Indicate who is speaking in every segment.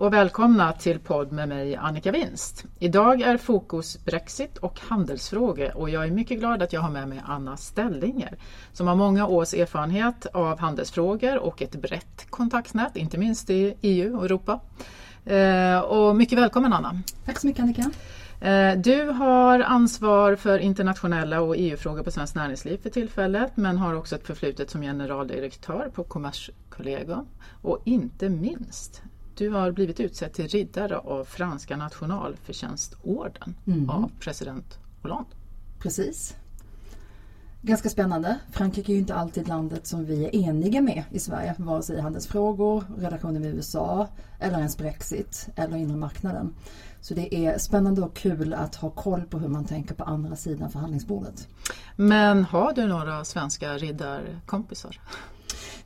Speaker 1: och välkomna till podd med mig Annika Winst. Idag är fokus Brexit och handelsfrågor och jag är mycket glad att jag har med mig Anna Stellinger som har många års erfarenhet av handelsfrågor och ett brett kontaktnät, inte minst i EU och Europa. Eh, och mycket välkommen Anna!
Speaker 2: Tack så mycket Annika!
Speaker 1: Eh, du har ansvar för internationella och EU-frågor på Svenskt Näringsliv för tillfället men har också ett förflutet som generaldirektör på Kommerskollegium. Och inte minst, du har blivit utsedd till riddare av franska nationalförtjänstorden mm. av president Hollande.
Speaker 2: Precis. Ganska spännande. Frankrike är ju inte alltid landet som vi är eniga med i Sverige, vare sig i handelsfrågor, relationen med USA eller ens Brexit eller inre marknaden. Så det är spännande och kul att ha koll på hur man tänker på andra sidan förhandlingsbordet.
Speaker 1: Men har du några svenska riddarkompisar?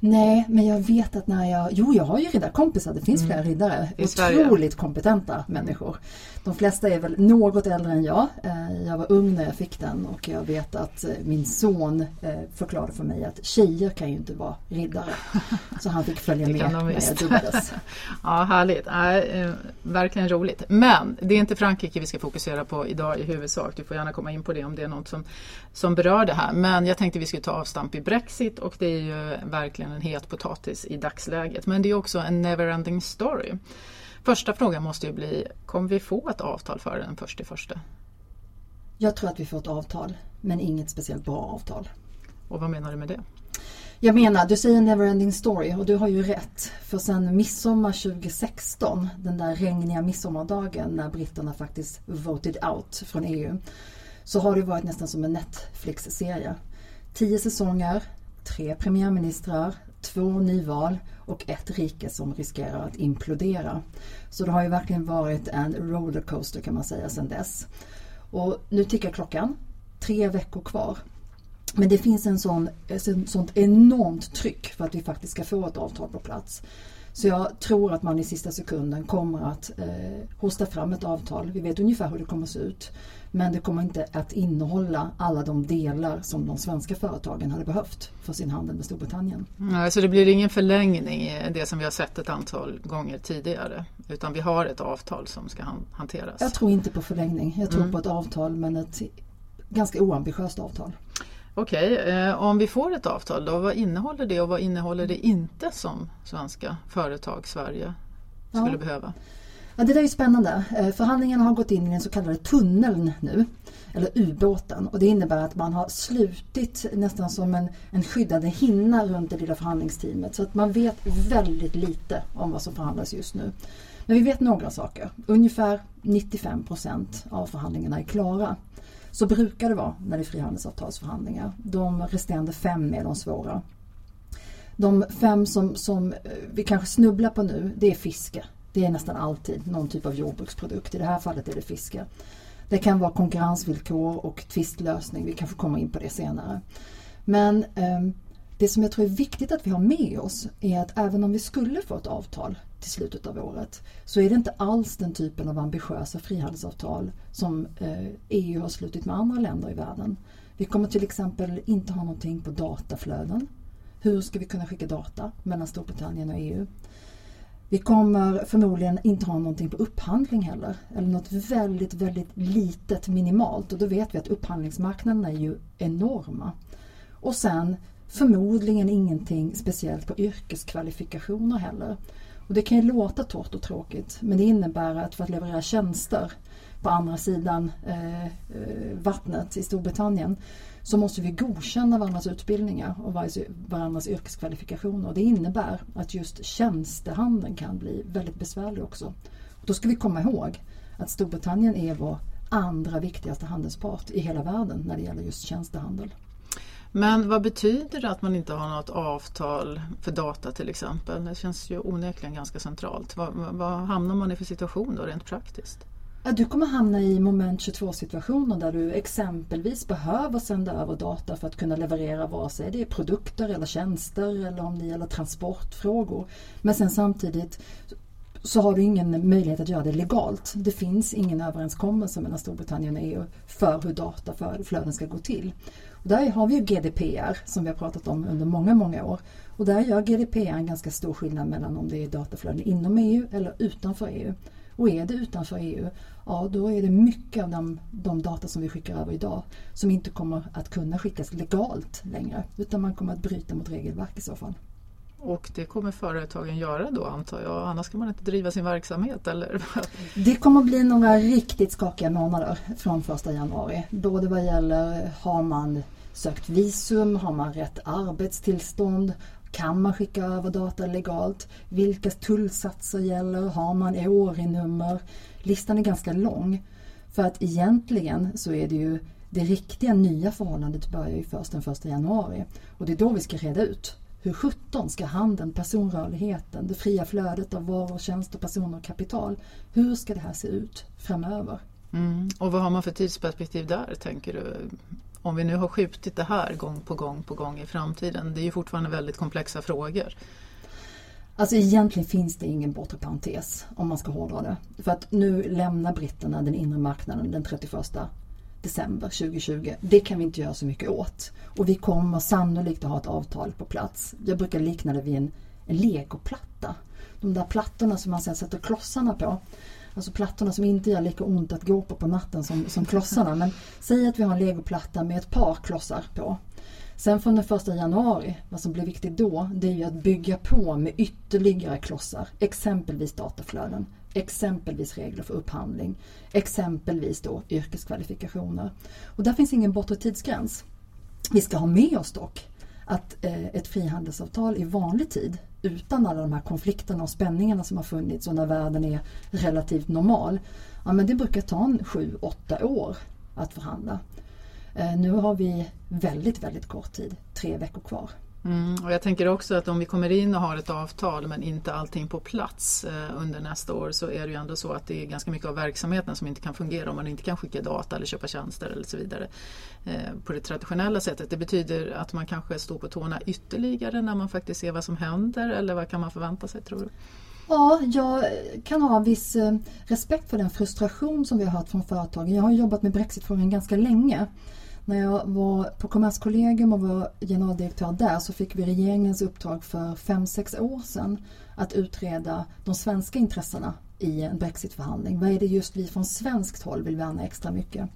Speaker 2: Nej, men jag vet att när jag... Jo, jag har ju riddarkompisar. Det finns mm. flera riddare. I Otroligt Sverige. kompetenta människor. De flesta är väl något äldre än jag. Eh, jag var ung när jag fick den och jag vet att eh, min son eh, förklarade för mig att tjejer kan ju inte vara riddare. Så han fick följa med när jag dubbades.
Speaker 1: ja, härligt. Äh, verkligen roligt. Men det är inte Frankrike vi ska fokusera på idag i huvudsak. Du får gärna komma in på det om det är något som, som berör det här. Men jag tänkte vi skulle ta avstamp i Brexit och det är ju verkligen en het potatis i dagsläget. Men det är också en neverending story. Första frågan måste ju bli, kommer vi få ett avtal före den första i första?
Speaker 2: Jag tror att vi får ett avtal, men inget speciellt bra avtal.
Speaker 1: Och vad menar du med det?
Speaker 2: Jag menar, du säger neverending story och du har ju rätt. För sen midsommar 2016, den där regniga midsommardagen när britterna faktiskt voted out från EU, så har det varit nästan som en Netflix-serie. Tio säsonger, tre premiärministrar, två nyval och ett rike som riskerar att implodera. Så det har ju verkligen varit en rollercoaster kan man säga sedan dess. Och nu tickar klockan. Tre veckor kvar. Men det finns en sån, ett sånt enormt tryck för att vi faktiskt ska få ett avtal på plats. Så jag tror att man i sista sekunden kommer att eh, hosta fram ett avtal. Vi vet ungefär hur det kommer att se ut. Men det kommer inte att innehålla alla de delar som de svenska företagen hade behövt för sin handel med Storbritannien.
Speaker 1: Nej, så det blir ingen förlängning, det som vi har sett ett antal gånger tidigare? Utan vi har ett avtal som ska hanteras?
Speaker 2: Jag tror inte på förlängning. Jag tror mm. på ett avtal men ett ganska oambitiöst avtal.
Speaker 1: Okej, eh, om vi får ett avtal då, vad innehåller det och vad innehåller det inte som svenska företag, Sverige, skulle ja. behöva?
Speaker 2: Ja, det där är spännande. Eh, förhandlingarna har gått in i den så kallade tunneln nu, eller ubåten. Och det innebär att man har slutit nästan som en, en skyddande hinna runt det lilla förhandlingsteamet. Så att man vet väldigt lite om vad som förhandlas just nu. Men vi vet några saker. Ungefär 95 procent av förhandlingarna är klara. Så brukar det vara när det är frihandelsavtalsförhandlingar. De resterande fem är de svåra. De fem som, som eh, vi kanske snubblar på nu, det är fiske. Det är nästan alltid någon typ av jordbruksprodukt. I det här fallet är det fiske. Det kan vara konkurrensvillkor och tvistlösning. Vi kanske kommer in på det senare. Men eh, det som jag tror är viktigt att vi har med oss är att även om vi skulle få ett avtal till slutet av året så är det inte alls den typen av ambitiösa frihandelsavtal som eh, EU har slutit med andra länder i världen. Vi kommer till exempel inte ha någonting på dataflöden. Hur ska vi kunna skicka data mellan Storbritannien och EU? Vi kommer förmodligen inte ha någonting på upphandling heller. Eller något väldigt, väldigt litet minimalt. Och då vet vi att upphandlingsmarknaderna är ju enorma. Och sen förmodligen ingenting speciellt på yrkeskvalifikationer heller. Och det kan ju låta torrt och tråkigt men det innebär att för att leverera tjänster på andra sidan eh, eh vattnet i Storbritannien så måste vi godkänna varandras utbildningar och varandras yrkeskvalifikationer. Och det innebär att just tjänstehandeln kan bli väldigt besvärlig också. Och då ska vi komma ihåg att Storbritannien är vår andra viktigaste handelspart i hela världen när det gäller just tjänstehandel.
Speaker 1: Men vad betyder det att man inte har något avtal för data till exempel? Det känns ju onekligen ganska centralt. Vad, vad hamnar man i för situation då rent praktiskt?
Speaker 2: Du kommer hamna i moment 22 situationer där du exempelvis behöver sända över data för att kunna leverera vare sig det är produkter eller tjänster eller om det gäller transportfrågor. Men sen samtidigt så har du ingen möjlighet att göra det legalt. Det finns ingen överenskommelse mellan Storbritannien och EU för hur dataflöden ska gå till. Där har vi ju GDPR som vi har pratat om under många, många år. Och där gör GDPR en ganska stor skillnad mellan om det är dataflöden inom EU eller utanför EU. Och är det utanför EU, ja då är det mycket av de, de data som vi skickar över idag som inte kommer att kunna skickas legalt längre. Utan man kommer att bryta mot regelverk i så fall.
Speaker 1: Och det kommer företagen göra då antar jag, annars kan man inte driva sin verksamhet eller?
Speaker 2: Det kommer att bli några riktigt skakiga månader från 1 januari. Både vad gäller har man sökt visum, har man rätt arbetstillstånd, kan man skicka över data legalt? Vilka tullsatser gäller? Har man EORI-nummer? Listan är ganska lång. För att egentligen så är det ju det riktiga nya förhållandet börjar ju först den 1 januari. Och det är då vi ska reda ut hur 17 ska handeln, personrörligheten, det fria flödet av varor, tjänster, personer och kapital. Hur ska det här se ut framöver?
Speaker 1: Mm. Och vad har man för tidsperspektiv där tänker du? Om vi nu har skjutit det här gång på gång på gång i framtiden. Det är ju fortfarande väldigt komplexa frågor.
Speaker 2: Alltså egentligen finns det ingen bortre parentes om man ska hårdra det. För att nu lämnar britterna den inre marknaden den 31 december 2020. Det kan vi inte göra så mycket åt. Och vi kommer sannolikt att ha ett avtal på plats. Jag brukar likna det vid en, en legoplatta. De där plattorna som man sedan sätter klossarna på. Alltså plattorna som inte gör lika ont att gå på på natten som, som klossarna. Men säg att vi har en legoplatta med ett par klossar på. Sen från den första januari, vad som blir viktigt då, det är ju att bygga på med ytterligare klossar. Exempelvis dataflöden, exempelvis regler för upphandling, exempelvis då yrkeskvalifikationer. Och där finns ingen bortre tidsgräns. Vi ska ha med oss dock att eh, ett frihandelsavtal i vanlig tid utan alla de här konflikterna och spänningarna som har funnits och när världen är relativt normal. Ja, men det brukar ta en sju, åtta år att förhandla. Eh, nu har vi väldigt, väldigt kort tid, tre veckor kvar.
Speaker 1: Mm, och jag tänker också att om vi kommer in och har ett avtal men inte allting på plats eh, under nästa år så är det ju ändå så att det är ganska mycket av verksamheten som inte kan fungera om man inte kan skicka data eller köpa tjänster eller så vidare eh, på det traditionella sättet. Det betyder att man kanske står på tårna ytterligare när man faktiskt ser vad som händer eller vad kan man förvänta sig tror du?
Speaker 2: Ja, jag kan ha viss eh, respekt för den frustration som vi har hört från företagen. Jag har jobbat med brexitfrågan ganska länge. När jag var på Kommerskollegium och var generaldirektör där så fick vi regeringens uppdrag för 5-6 år sedan att utreda de svenska intressena i en brexitförhandling. Vad är det just vi från svenskt håll vill värna extra mycket?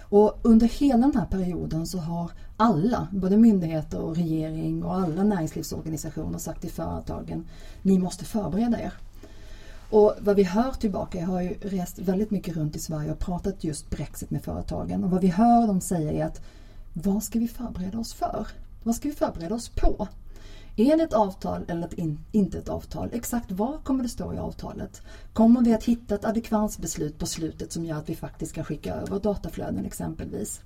Speaker 2: Och under hela den här perioden så har alla, både myndigheter och regering och alla näringslivsorganisationer sagt till företagen, ni måste förbereda er. Och vad vi hör tillbaka, jag har ju rest väldigt mycket runt i Sverige och pratat just Brexit med företagen och vad vi hör dem säga är att vad ska vi förbereda oss för? Vad ska vi förbereda oss på? Är det ett avtal eller ett in, inte ett avtal? Exakt vad kommer det stå i avtalet? Kommer vi att hitta ett adekvansbeslut på slutet som gör att vi faktiskt kan skicka över dataflöden exempelvis?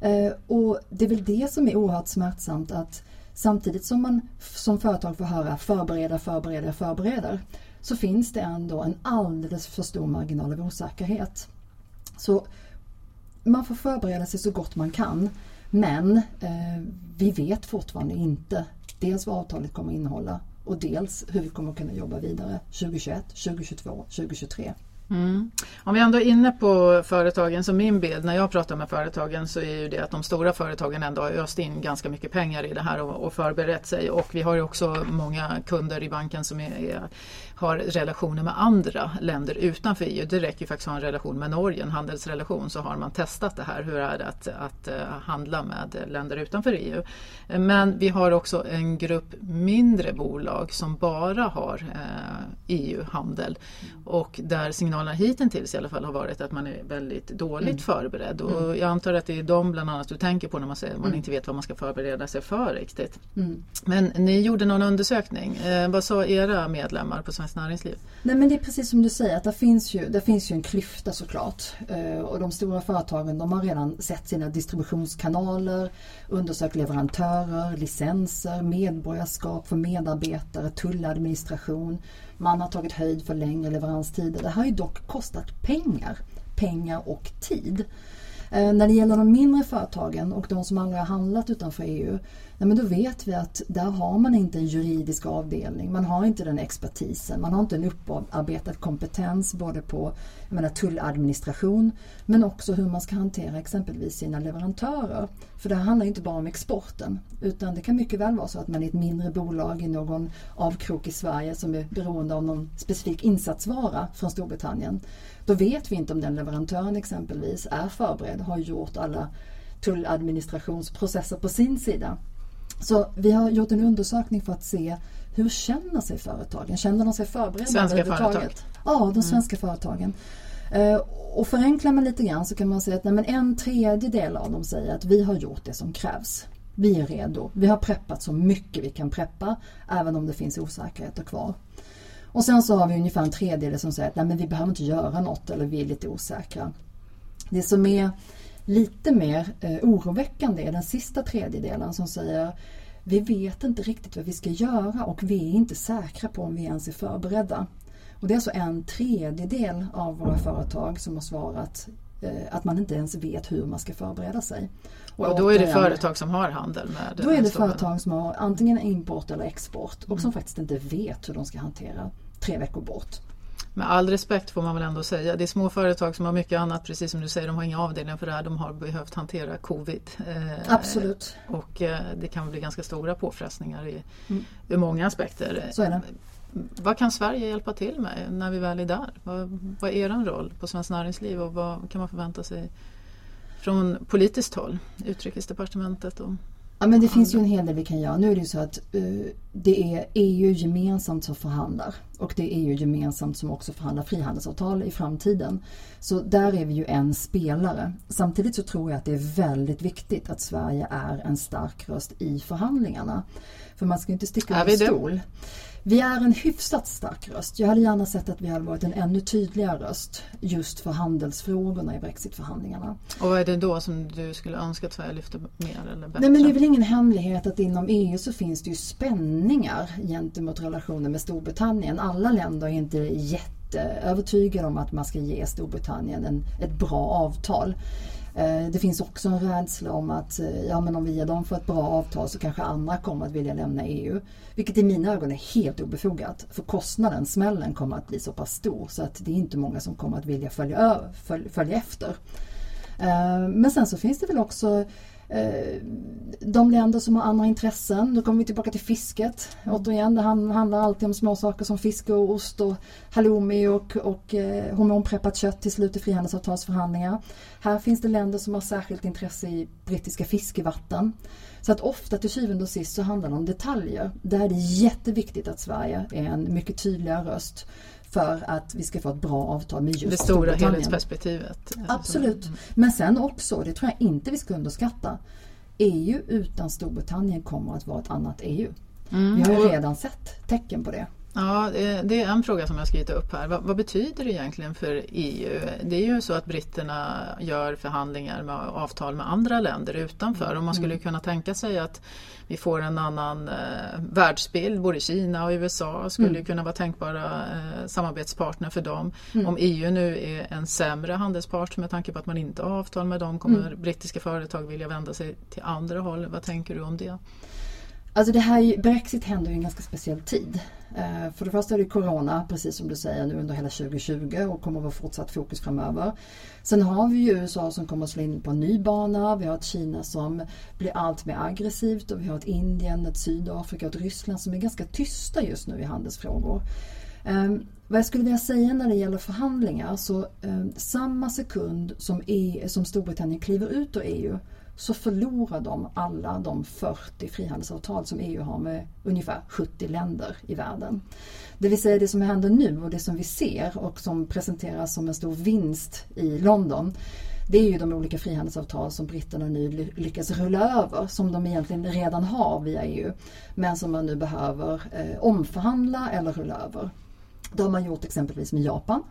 Speaker 2: Eh, och det är väl det som är oerhört smärtsamt att samtidigt som man som företag får höra förbereda, förbereda, förbereda så finns det ändå en alldeles för stor marginal av osäkerhet. Så man får förbereda sig så gott man kan men eh, vi vet fortfarande inte dels vad avtalet kommer innehålla och dels hur vi kommer kunna jobba vidare 2021, 2022, 2023.
Speaker 1: Mm. Om vi ändå är inne på företagen, så min bild när jag pratar med företagen så är ju det att de stora företagen ändå har öst in ganska mycket pengar i det här och, och förberett sig och vi har ju också många kunder i banken som är, är, har relationer med andra länder utanför EU. Det räcker ju faktiskt att ha en relation med Norge, en handelsrelation, så har man testat det här. Hur är det att, att eh, handla med länder utanför EU? Men vi har också en grupp mindre bolag som bara har eh, EU-handel och där signalerna hittills i alla fall har varit att man är väldigt dåligt mm. förberedd. Och mm. jag antar att det är de bland annat du tänker på när man säger att man mm. inte vet vad man ska förbereda sig för riktigt. Mm. Men ni gjorde någon undersökning. Eh, vad sa era medlemmar på Svenskt Näringsliv?
Speaker 2: Nej men det är precis som du säger att det finns ju, det finns ju en klyfta såklart. Eh, och de stora företagen de har redan sett sina distributionskanaler, undersökt leverantörer, licenser, medborgarskap för medarbetare, tulladministration. Man har tagit höjd för längre leveranstider. Det har ju och kostat pengar. Pengar och tid. Eh, när det gäller de mindre företagen och de som aldrig har handlat utanför EU Nej, men då vet vi att där har man inte en juridisk avdelning, man har inte den expertisen, man har inte en upparbetad kompetens både på jag menar, tulladministration men också hur man ska hantera exempelvis sina leverantörer. För det här handlar inte bara om exporten utan det kan mycket väl vara så att man är ett mindre bolag i någon avkrok i Sverige som är beroende av någon specifik insatsvara från Storbritannien. Då vet vi inte om den leverantören exempelvis är förberedd, har gjort alla tulladministrationsprocesser på sin sida. Så vi har gjort en undersökning för att se hur känner sig företagen? Känner de sig förberedda
Speaker 1: Svenska företag?
Speaker 2: Ja, de mm. svenska mm. företagen. Uh, och förenklar man lite grann så kan man säga att nej, en tredjedel av dem säger att vi har gjort det som krävs. Vi är redo. Vi har preppat så mycket vi kan preppa även om det finns osäkerheter kvar. Och sen så har vi ungefär en tredjedel som säger att nej, men vi behöver inte göra något eller vi är lite osäkra. Det som är lite mer eh, oroväckande är den sista tredjedelen som säger vi vet inte riktigt vad vi ska göra och vi är inte säkra på om vi ens är förberedda. Och det är alltså en tredjedel av våra företag som har svarat att man inte ens vet hur man ska förbereda sig.
Speaker 1: Och, och då är det företag som har handel med
Speaker 2: Då är det företag som har antingen import eller export och mm. som faktiskt inte vet hur de ska hantera tre veckor bort
Speaker 1: med all respekt får man väl ändå säga. Det är små företag som har mycket annat, precis som du säger, de har inga avdelningar för det här. De har behövt hantera covid.
Speaker 2: Eh, Absolut.
Speaker 1: Och eh, det kan bli ganska stora påfrestningar i, mm. ur många aspekter.
Speaker 2: Så är det.
Speaker 1: Vad kan Sverige hjälpa till med när vi väl är där? Vad, vad är er roll på Svenskt Näringsliv och vad kan man förvänta sig från politiskt håll? Utrikesdepartementet och
Speaker 2: Ja, men det finns ju en hel del vi kan göra. Nu är det ju så att uh, det är EU gemensamt som förhandlar och det är EU gemensamt som också förhandlar frihandelsavtal i framtiden. Så där är vi ju en spelare. Samtidigt så tror jag att det är väldigt viktigt att Sverige är en stark röst i förhandlingarna. För man ska inte sticka under stol. Det? Vi är en hyfsat stark röst. Jag hade gärna sett att vi hade varit en ännu tydligare röst just för handelsfrågorna i brexitförhandlingarna.
Speaker 1: Och vad är det då som du skulle önska att Sverige lyfter mer eller bättre?
Speaker 2: Nej men det är väl ingen hemlighet att inom EU så finns det ju spänningar gentemot relationen med Storbritannien. Alla länder är inte jätteövertygade om att man ska ge Storbritannien en, ett bra avtal. Eh, det finns också en rädsla om att eh, ja, men om vi ger dem för ett bra avtal så kanske andra kommer att vilja lämna EU. Vilket i mina ögon är helt obefogat. För kostnaden, smällen, kommer att bli så pass stor så att det är inte många som kommer att vilja följa, följa efter. Eh, men sen så finns det väl också de länder som har andra intressen, då kommer vi tillbaka till fisket. Mm. Återigen, det handlar alltid om små saker som fiske och ost och halloumi och, och eh, hormonpreppat kött till slut i frihandelsavtalsförhandlingar. Här finns det länder som har särskilt intresse i brittiska fiskevatten. Så att ofta till syvende och sist så handlar det om detaljer. Där är det jätteviktigt att Sverige är en mycket tydligare röst för att vi ska få ett bra avtal med just
Speaker 1: Det stora helhetsperspektivet.
Speaker 2: Absolut. Mm. Men sen också, det tror jag inte vi ska underskatta, EU utan Storbritannien kommer att vara ett annat EU. Mm. Vi har ju redan sett tecken på det.
Speaker 1: Ja, det är en fråga som jag skrivit upp här. Vad, vad, betyder det egentligen för EU? Det är ju så att britterna gör förhandlingar med avtal med andra länder utanför och man skulle mm. kunna tänka sig att vi får en annan eh, världsbild. Både Kina och USA skulle mm. kunna vara tänkbara eh, samarbetspartner för dem. Mm. Om EU nu är en sämre handelspart med tanke på att man inte har avtal med dem kommer mm. brittiska företag vilja vända sig till andra håll. Vad tänker du om det?
Speaker 2: Alltså det här, Brexit händer i en ganska speciell tid. Eh, för det första är det Corona, precis som du säger, nu under hela 2020 och kommer att vara fortsatt fokus framöver. Sen har vi ju USA som kommer att slå in på en ny bana. Vi har ett Kina som blir allt mer aggressivt och vi har ett Indien, ett Sydafrika och ett Ryssland som är ganska tysta just nu i handelsfrågor. Ehm, vad jag skulle vilja säga när det gäller förhandlingar så ehm, samma sekund som, EU, som Storbritannien kliver ut ur EU så förlorar de alla de 40 frihandelsavtal som EU har med ungefär 70 länder i världen. Det vill säga det som händer nu och det som vi ser och som presenteras som en stor vinst i London det är ju de olika frihandelsavtal som britterna nu lyckas rulla över som de egentligen redan har via EU men som man nu behöver eh, omförhandla eller rulla över. Det har man gjort exempelvis med Japan.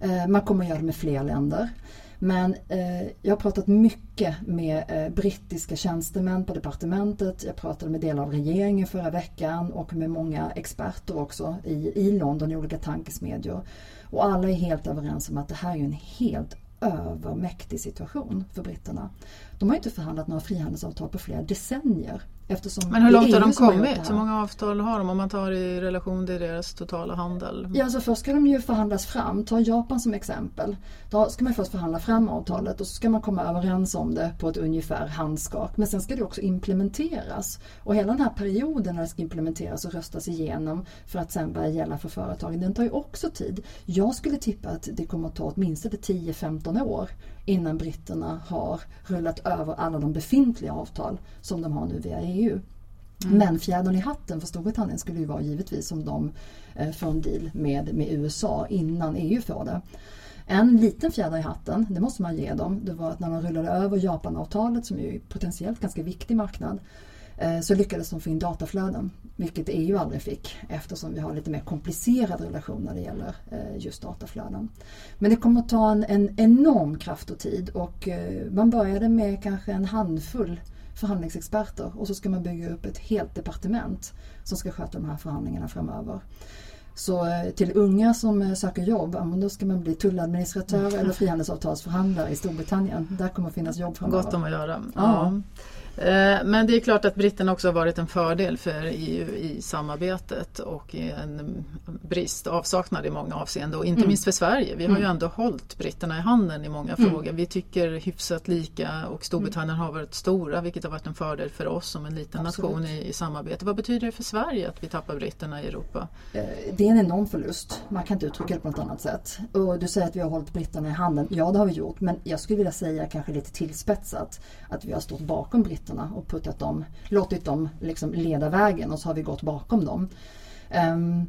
Speaker 2: Eh, man kommer att göra det med fler länder. Men eh, jag har pratat mycket med eh, brittiska tjänstemän på departementet. Jag pratade med delar av regeringen förra veckan och med många experter också i, i London i olika tankesmedjor. Och alla är helt överens om att det här är en helt övermäktig situation för britterna. De har inte förhandlat några frihandelsavtal på flera decennier. Eftersom
Speaker 1: Men hur långt har de kommit? Hur många avtal har de om man tar i relation till deras totala handel?
Speaker 2: Ja, alltså först ska de ju förhandlas fram. Ta Japan som exempel. Då ska man först förhandla fram avtalet och så ska man komma överens om det på ett ungefär handskak. Men sen ska det också implementeras. Och hela den här perioden när det ska implementeras och röstas igenom för att sen börja gälla för företagen, den tar ju också tid. Jag skulle tippa att det kommer att ta åtminstone 10-15 år innan britterna har rullat över alla de befintliga avtal som de har nu via EU. Men fjädern i hatten för Storbritannien skulle ju vara givetvis om de eh, får en deal med, med USA innan EU får det. En liten fjäder i hatten, det måste man ge dem, det var att när de rullade över Japanavtalet som ju är potentiellt ganska viktig marknad eh, så lyckades de få in dataflöden, vilket EU aldrig fick eftersom vi har lite mer komplicerad relation när det gäller eh, just dataflöden. Men det kommer att ta en, en enorm kraft och tid och eh, man började med kanske en handfull förhandlingsexperter och så ska man bygga upp ett helt departement som ska sköta de här förhandlingarna framöver. Så eh, till unga som eh, söker jobb, då ska man bli tulladministratör eller frihandelsavtalsförhandlare i Storbritannien. Där kommer att finnas jobb framöver.
Speaker 1: Gott om att göra.
Speaker 2: Ja.
Speaker 1: Ja. Eh, Men det är klart att britterna också har varit en fördel för EU i samarbetet och en brist, avsaknad i många avseenden. Och inte
Speaker 2: Mm.
Speaker 1: minst för Sverige. Vi har ju
Speaker 2: Mm.
Speaker 1: ändå hållit britterna i handen i många
Speaker 2: Mm.
Speaker 1: frågor. Vi tycker hyfsat lika och Storbritannien har varit stora vilket har varit en fördel för oss som en liten
Speaker 2: Absolut.
Speaker 1: nation i, i samarbete. Vad betyder det för Sverige att vi tappar britterna i Europa?
Speaker 2: Eh, Det är en enorm förlust. Man kan inte uttrycka det på något annat sätt. Och du säger att vi har hållit britterna i handen. Ja, det har vi gjort. Men jag skulle vilja säga, kanske lite tillspetsat, att vi har stått bakom britterna och puttat dem, låtit dem liksom leda vägen och så har vi gått bakom dem. Um,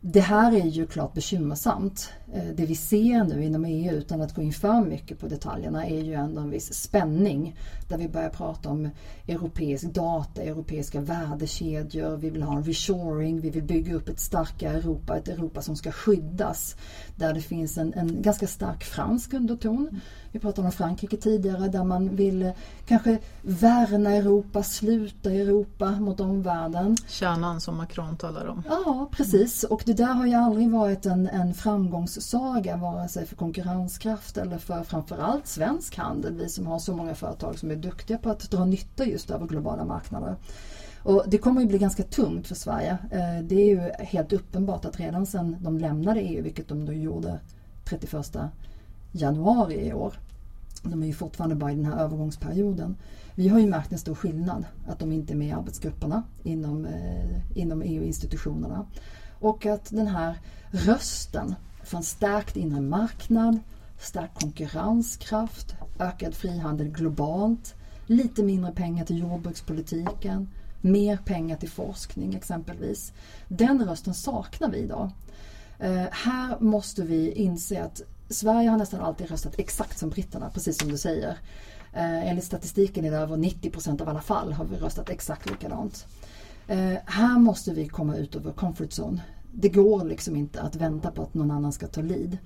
Speaker 2: det här är ju klart bekymmersamt. Eh, Det vi ser nu inom EU, utan att gå in för mycket på detaljerna, är ju ändå en viss spänning. Där vi börjar prata om europeisk data, europeiska värdekedjor, vi vill ha en reshoring, vi vill bygga upp ett starkare Europa, ett Europa som ska skyddas. Där det finns en, en ganska stark fransk underton. Vi pratade om Frankrike tidigare där man vill eh, kanske värna Europa, sluta Europa mot omvärlden.
Speaker 1: Kärnan som Macron talar om.
Speaker 2: Ja, precis. Och det där har ju aldrig varit en, en framgångssaga vare sig för konkurrenskraft eller för framförallt svensk handel. Vi som har så många företag som är duktiga på att dra nytta just av globala marknader. Och det kommer ju bli ganska tungt för Sverige. Eh, det är ju helt uppenbart att redan sedan de lämnade EU, vilket de då gjorde 31 januari i år, de är ju fortfarande bara i den här övergångsperioden. Vi har ju märkt en stor skillnad att de inte är med i arbetsgrupperna inom, eh, inom EU-institutionerna. Och att den här rösten en stärkt inre marknad, stärkt konkurrenskraft, ökad frihandel globalt, lite mindre pengar till jordbrukspolitiken, mer pengar till forskning exempelvis. Den rösten saknar vi idag. Eh, här måste vi inse att Sverige har nästan alltid röstat exakt som britterna, precis som du säger. Eh, enligt statistiken är det över 90 procent av alla fall har vi röstat exakt likadant. Eh, här måste vi komma ut över comfort zone. Det går liksom inte att vänta på att någon annan ska ta lead.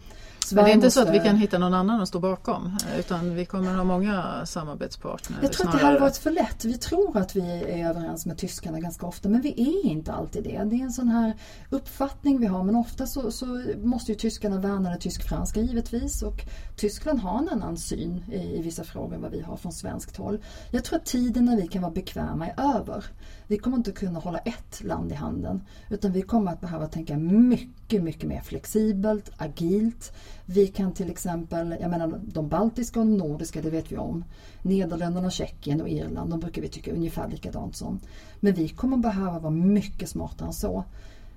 Speaker 1: Men det är inte så
Speaker 2: måste-
Speaker 1: att vi kan hitta någon annan att stå bakom utan vi kommer ha många samarbetspartners.
Speaker 2: Jag tror att det
Speaker 1: snarare.
Speaker 2: hade varit för lätt. Vi tror att vi är överens med tyskarna ganska ofta men vi är inte alltid det. Det är en sån här uppfattning vi har men ofta så, så måste ju tyskarna värna det tysk-franska givetvis och Tyskland har en annan syn i, i vissa frågor än vad vi har från svenskt håll. Jag tror att tiden när vi kan vara bekväma är över. Vi kommer inte kunna hålla ett land i handen utan vi kommer att behöva tänka mycket, mycket mer flexibelt, agilt. Vi kan till exempel, jag menar de baltiska och de nordiska, det vet vi om. Nederländerna, Tjeckien och Irland, de brukar vi tycka ungefär likadant som. Men vi kommer behöva vara mycket smartare än så.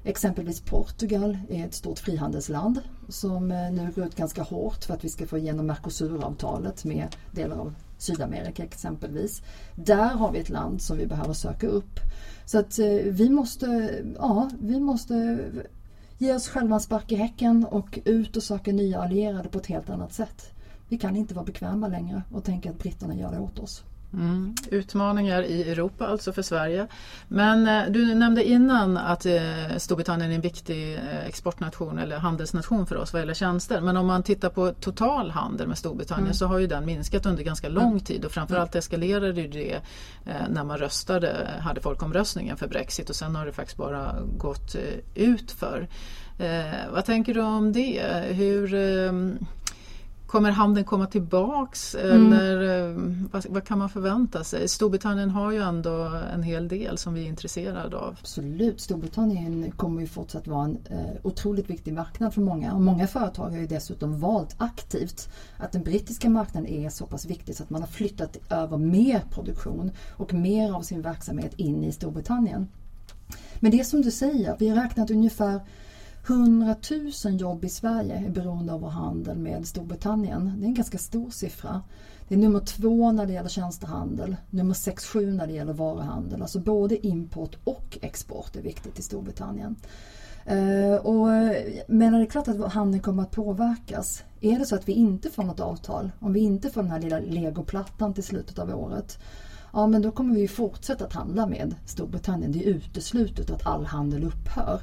Speaker 2: Exempelvis Portugal är ett stort frihandelsland som eh, nu går ut ganska hårt för att vi ska få igenom Mercosur-avtalet med delar av Sydamerika exempelvis. Där har vi ett land som vi behöver söka upp. Så att eh, vi måste, ja, vi måste ge oss själva en spark i häcken och ut och söka nya allierade på ett helt annat sätt. Vi kan inte vara bekväma längre och tänka att britterna gör det åt oss.
Speaker 1: Mm. Utmaningar i Europa, alltså för Sverige. Men eh, du nämnde innan att eh, Storbritannien är en viktig eh, exportnation eller handelsnation för oss vad gäller tjänster. Men om man tittar på total handel med Storbritannien
Speaker 2: Mm.
Speaker 1: så har ju den minskat under ganska lång
Speaker 2: Mm.
Speaker 1: tid och framförallt eskalerade ju det när man röstade, hade folkomröstningen för Brexit och sen har det faktiskt bara gått ut för. Vad tänker du om det? Hur, eh, Kommer handeln komma tillbaks mm. eller eh, vad, vad, kan man förvänta sig? Storbritannien har ju ändå en hel del som vi är intresserade av.
Speaker 2: Absolut, Storbritannien kommer ju fortsatt vara en eh, otroligt viktig marknad för många och många företag har ju dessutom valt aktivt att den brittiska marknaden är så pass viktig så att man har flyttat över mer produktion och mer av sin verksamhet in i Storbritannien. Men det är som du säger, vi har räknat ungefär 100 000 jobb i Sverige är beroende av vår handel med Storbritannien. Det är en ganska stor siffra. Det är nummer två när det gäller tjänstehandel, nummer 6-7 när det gäller varuhandel. Alltså både import och export är viktigt i Storbritannien. Eh, och, men det är klart att handeln kommer att påverkas. Är det så att vi inte får något avtal, om vi inte får den här lilla legoplattan till slutet av året, ja men då kommer vi fortsätta att handla med Storbritannien. Det är uteslutet att all handel upphör.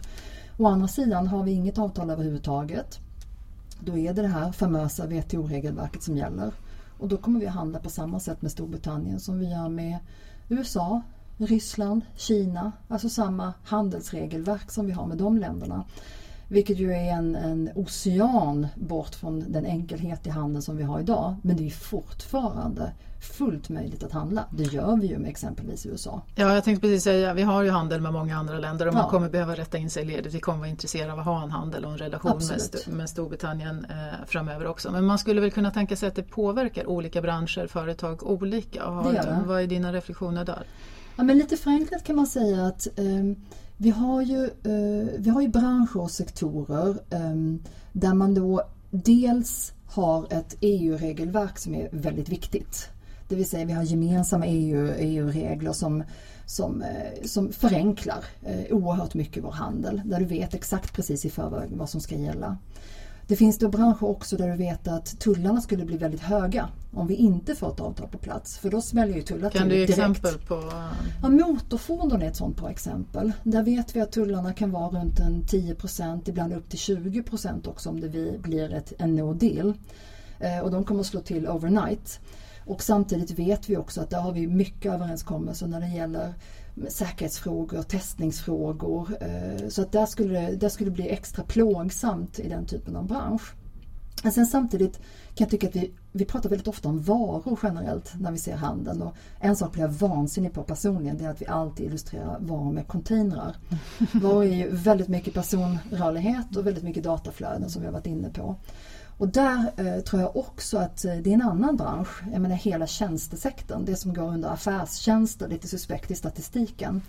Speaker 2: Å andra sidan har vi inget avtal överhuvudtaget. Då är det det här famösa WTO-regelverket som gäller. Och då kommer vi att handla på samma sätt med Storbritannien som vi gör med USA, Ryssland, Kina. Alltså samma handelsregelverk som vi har med de länderna. Vilket ju är en, en ocean bort från den enkelhet i handeln som vi har idag. Men det är fortfarande fullt möjligt att handla. Det gör vi ju med exempelvis USA.
Speaker 1: Ja, jag tänkte precis säga, vi har ju handel med många andra länder och ja. man kommer behöva rätta in sig i ledet. Vi kommer vara intresserade av att ha en handel och en relation med, med Storbritannien eh, framöver också. Men man skulle väl kunna tänka sig att det påverkar olika branscher, företag olika. Har, det gör det. Vad är dina reflektioner där?
Speaker 2: Ja, men lite förenklat kan man säga att um, vi, har ju, eh, vi har ju branscher och sektorer ehm, där man då dels har ett EU-regelverk som är väldigt viktigt. Det vill säga vi har gemensamma EU, EU-regler som, som, eh, som förenklar eh, oerhört mycket vår handel. Där du vet exakt precis i förväg vad som ska gälla. Det finns då branscher också där du vet att tullarna skulle bli väldigt höga om vi inte får ett avtal på plats. För då smäller ju tullar
Speaker 1: till. Kan du ge exempel på?
Speaker 2: Ja, motorfordon är ett sånt bra exempel. Där vet vi att tullarna kan vara runt en 10% ibland upp till 20% också om det blir ett, en no deal. Eh, och de kommer slå till overnight. Och samtidigt vet vi också att där har vi mycket överenskommelser när det gäller säkerhetsfrågor, testningsfrågor. Eh, så att där skulle, det, där skulle det bli extra plågsamt i den typen av bransch. Men sen samtidigt kan jag tycka att vi, vi pratar väldigt ofta om varor generellt när vi ser handeln. Och en sak blir jag vansinnig på personligen det är att vi alltid illustrerar varor med containrar. Varor är ju väldigt mycket personrörlighet och väldigt mycket dataflöden som vi har varit inne på. Och där eh, tror jag också att eh, det är en annan bransch. Jag menar hela tjänstesektorn, det som går under affärstjänster, lite suspekt i statistiken.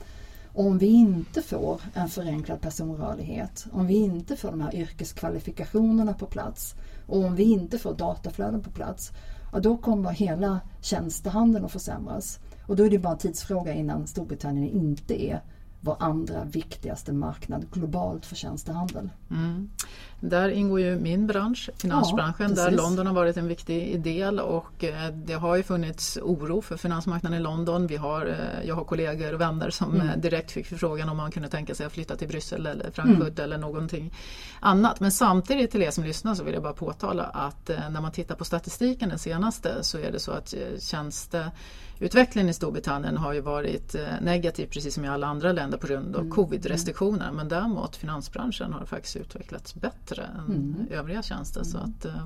Speaker 2: Om vi inte får en förenklad personrörlighet, om vi inte får de här yrkeskvalifikationerna på plats och om vi inte får dataflöden på plats, ja, då kommer hela tjänstehandeln att försämras. Och då är det bara en tidsfråga innan Storbritannien inte är vår andra viktigaste marknad globalt för tjänstehandel. Mm.
Speaker 1: Där ingår ju min bransch, finansbranschen, ja, där London har varit en viktig del och eh, det har ju funnits oro för finansmarknaden i London. Vi har, eh, jag har kollegor och vänner som mm. Eh, direkt fick förfrågan om man kunde tänka sig att flytta till Bryssel eller Frankfurt mm. eller någonting annat. Men samtidigt till er som lyssnar så vill jag bara påtala att när man tittar på statistiken den senaste så är det så att tjänste Utvecklingen i Storbritannien har ju varit negativ precis som i alla andra länder på grund av mm. covid-restriktioner men däremot finansbranschen har faktiskt utvecklats bättre bättre än mm. övriga tjänster. Mm. Så att, eh,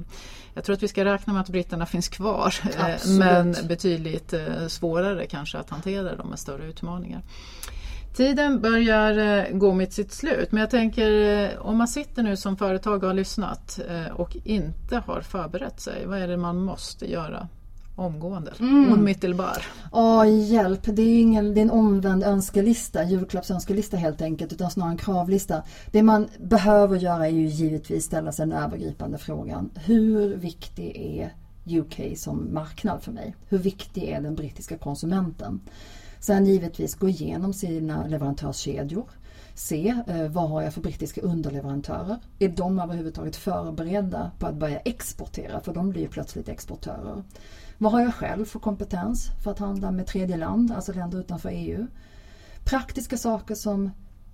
Speaker 1: jag tror att vi ska räkna med att britterna finns kvar eh, men betydligt eh, svårare kanske att hantera dem med större utmaningar. Tiden börjar gå mot sitt slut men jag tänker om man sitter nu som företag och har lyssnat och inte har förberett sig, vad är det man måste göra omgående, mm. omedelbar.
Speaker 2: Åh, hjälp, det är, ingen, det är en omvänd önskelista, julklappsönskelista helt enkelt, utan snarare en kravlista. Det man behöver göra är ju givetvis ställa sig den övergripande frågan. Hur viktig är UK som marknad för mig? Hur viktig är den brittiska konsumenten? Sen givetvis gå igenom sina leverantörskedjor. Se eh, vad har jag för brittiska underleverantörer? Är de överhuvudtaget förberedda på att börja exportera? För de blir ju plötsligt exportörer. Vad har jag själv för kompetens för att handla med tredje land, alltså länder utanför EU? Praktiska saker som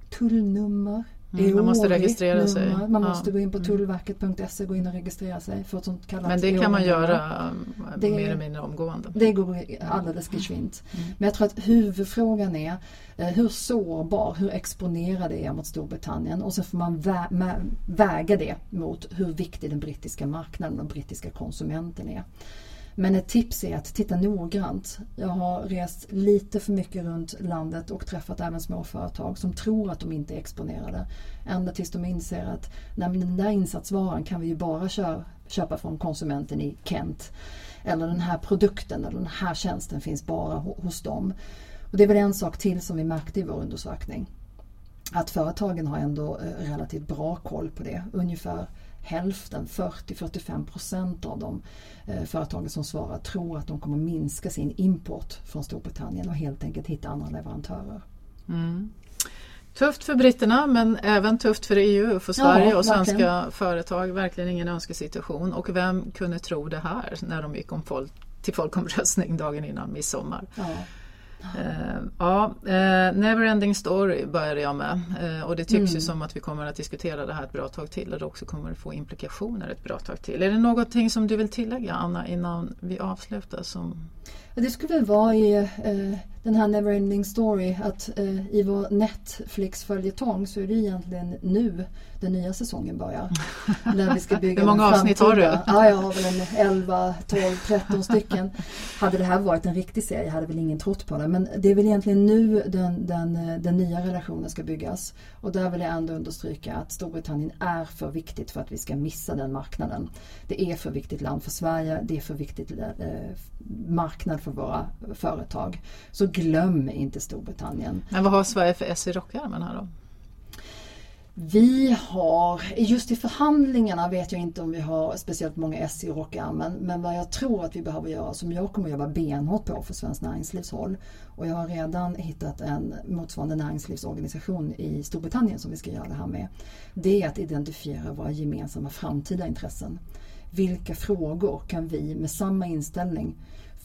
Speaker 2: tullnummer,
Speaker 1: Mm, man måste registrera sig.
Speaker 2: Man ja. måste gå in på mm. tullverket.se gå in och registrera sig för ett sånt kallat
Speaker 1: Men det kan man göra det, mer eller mindre omgående.
Speaker 2: Det går alldeles geschwint. Mm. Men jag tror att huvudfrågan är eh, hur sårbar, hur exponerad är jag mot Storbritannien och sen får man vä väga det mot hur viktig den brittiska marknaden och brittiska konsumenten är. Men ett tips är att titta noggrant. Jag har rest lite för mycket runt landet och träffat även småföretag som tror att de inte är exponerade. Ända tills de inser att nej, den där insatsvaran kan vi ju bara köpa från konsumenten i Kent. Eller den här produkten eller den här tjänsten finns bara hos dem. Och det är väl en sak till som vi märkte i vår undersökning. Att företagen har ändå eh, relativt bra koll på det. Ungefär hälften, 40-45 procent av de eh, företagen som svarar tror att de kommer minska sin import från Storbritannien och helt enkelt hitta andra leverantörer.
Speaker 1: Mm. Tufft för britterna men även tufft för EU och för Sverige ja, och svenska verkligen. företag. Verkligen ingen önskesituation. Och vem kunde tro det här när de gick om folk, till folkomröstning dagen innan midsommar? Ja. Uh, ja, uh, Neverending Story började jag med uh, och det tycks mm. ju som att vi kommer att diskutera det här ett bra tag till och det också kommer att få implikationer ett bra tag till. Är det någonting som du vill tillägga Anna innan vi avslutar? Som...
Speaker 2: Det skulle väl vara i den här Neverending Story att i vår Netflix-följetong så är det egentligen nu den nya säsongen börjar.
Speaker 1: När vi ska bygga Hur många avsnitt har du?
Speaker 2: Ja, jag har väl en 11, 12, 13 stycken. Hade det här varit en riktig serie hade väl ingen trott på det. Men det är väl egentligen nu den, den, den nya relationen ska byggas. Och där vill jag ändå understryka att Storbritannien är för viktigt för att vi ska missa den marknaden. Det är för viktigt land för Sverige, det är för viktigt eh, marknad för våra företag. Så glöm inte Storbritannien.
Speaker 1: Men vad har Sverige för S i rockärmen här då?
Speaker 2: Vi har, just i förhandlingarna vet jag inte om vi har speciellt många S i rockärmen men vad jag tror att vi behöver göra, som jag kommer att jobba benhårt på för Svenskt Näringslivs håll och jag har redan hittat en motsvarande näringslivsorganisation i Storbritannien som vi ska göra det här med. Det är att identifiera våra gemensamma framtida intressen. Vilka frågor kan vi med samma inställning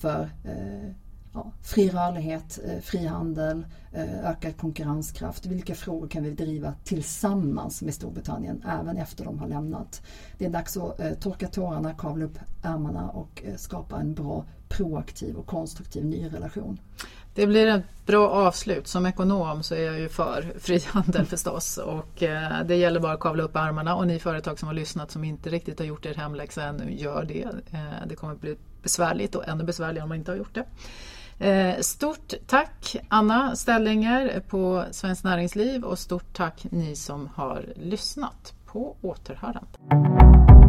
Speaker 2: för eh, ja, fri rörlighet, eh, frihandel, eh, ökad konkurrenskraft. Vilka frågor kan vi driva tillsammans med Storbritannien även efter de har lämnat? Det är dags att eh, torka tårarna, kavla upp ärmarna och eh, skapa en bra proaktiv och konstruktiv ny relation.
Speaker 1: Det blir ett bra avslut. Som ekonom så är jag ju för frihandel förstås och eh, det gäller bara att kavla upp armarna och ni företag som har lyssnat som inte riktigt har gjort er hemläxa ännu, gör det. Eh, det kommer att bli besvärligt och ännu besvärligare om man inte har gjort det. Eh, stort tack Anna Stellinger på Svenskt Näringsliv och stort tack ni som har lyssnat. På återhörande.